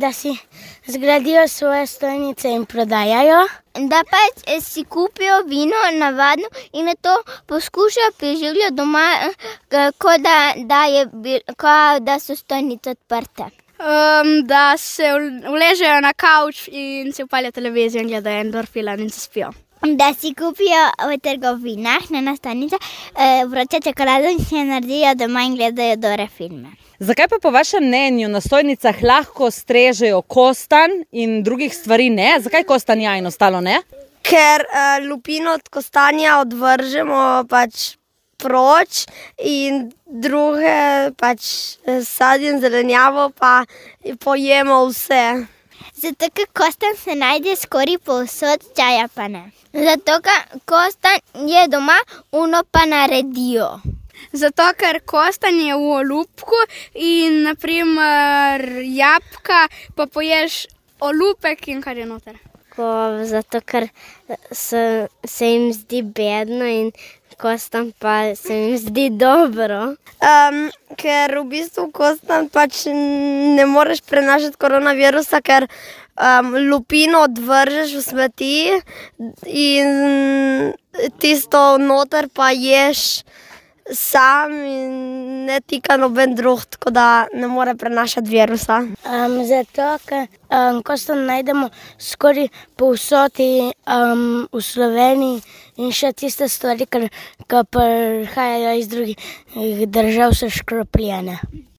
da si zgradijo svoje stojnice in prodajajo. Da pač si kupijo vino navadno in nato poskušajo preživljati doma, kot da, da je ko da so stojnice odprte. da se uležejo na kavč in si upalijo televizijo in gledajo en dober film in zaspijo. Da si kupijo v trgovinah, ne na stojnicah, vročo čokolado in si jo naredijo doma in gledajo dobre filme. Zakaj pa po vašem mnenju na stojnicah lahko strežejo kostanj in drugih stvari ne? Zakaj kostanj ja in ostalo ne? Ker lupino od kostanja odvržemo pač proč in druge pač sadje in zelenjavo pa pojemo vse. Zato ker kostanj se najde skoraj povsod, čaja pa ne. Zato ker kostanj je doma, ono pa naredijo. Zato ker kostanj je v olupku in na primer jabolka pa poješ olupek in kar je noter. Zato, ker se, se jim zdi bedno in kostanj pa se jim zdi dobro. ker v bistvu kostanj pač ne moreš prenašati koronavirusa, ker lupino odvržeš v smeti in tisto noter pa ješ sam in ne tika noben drug, tako da ne more prenašati virusa. zato, ker kostanj najdemo skoraj povsod v Sloveniji in še tiste stvari, ke prihajajo iz drugih držav, so škropljene.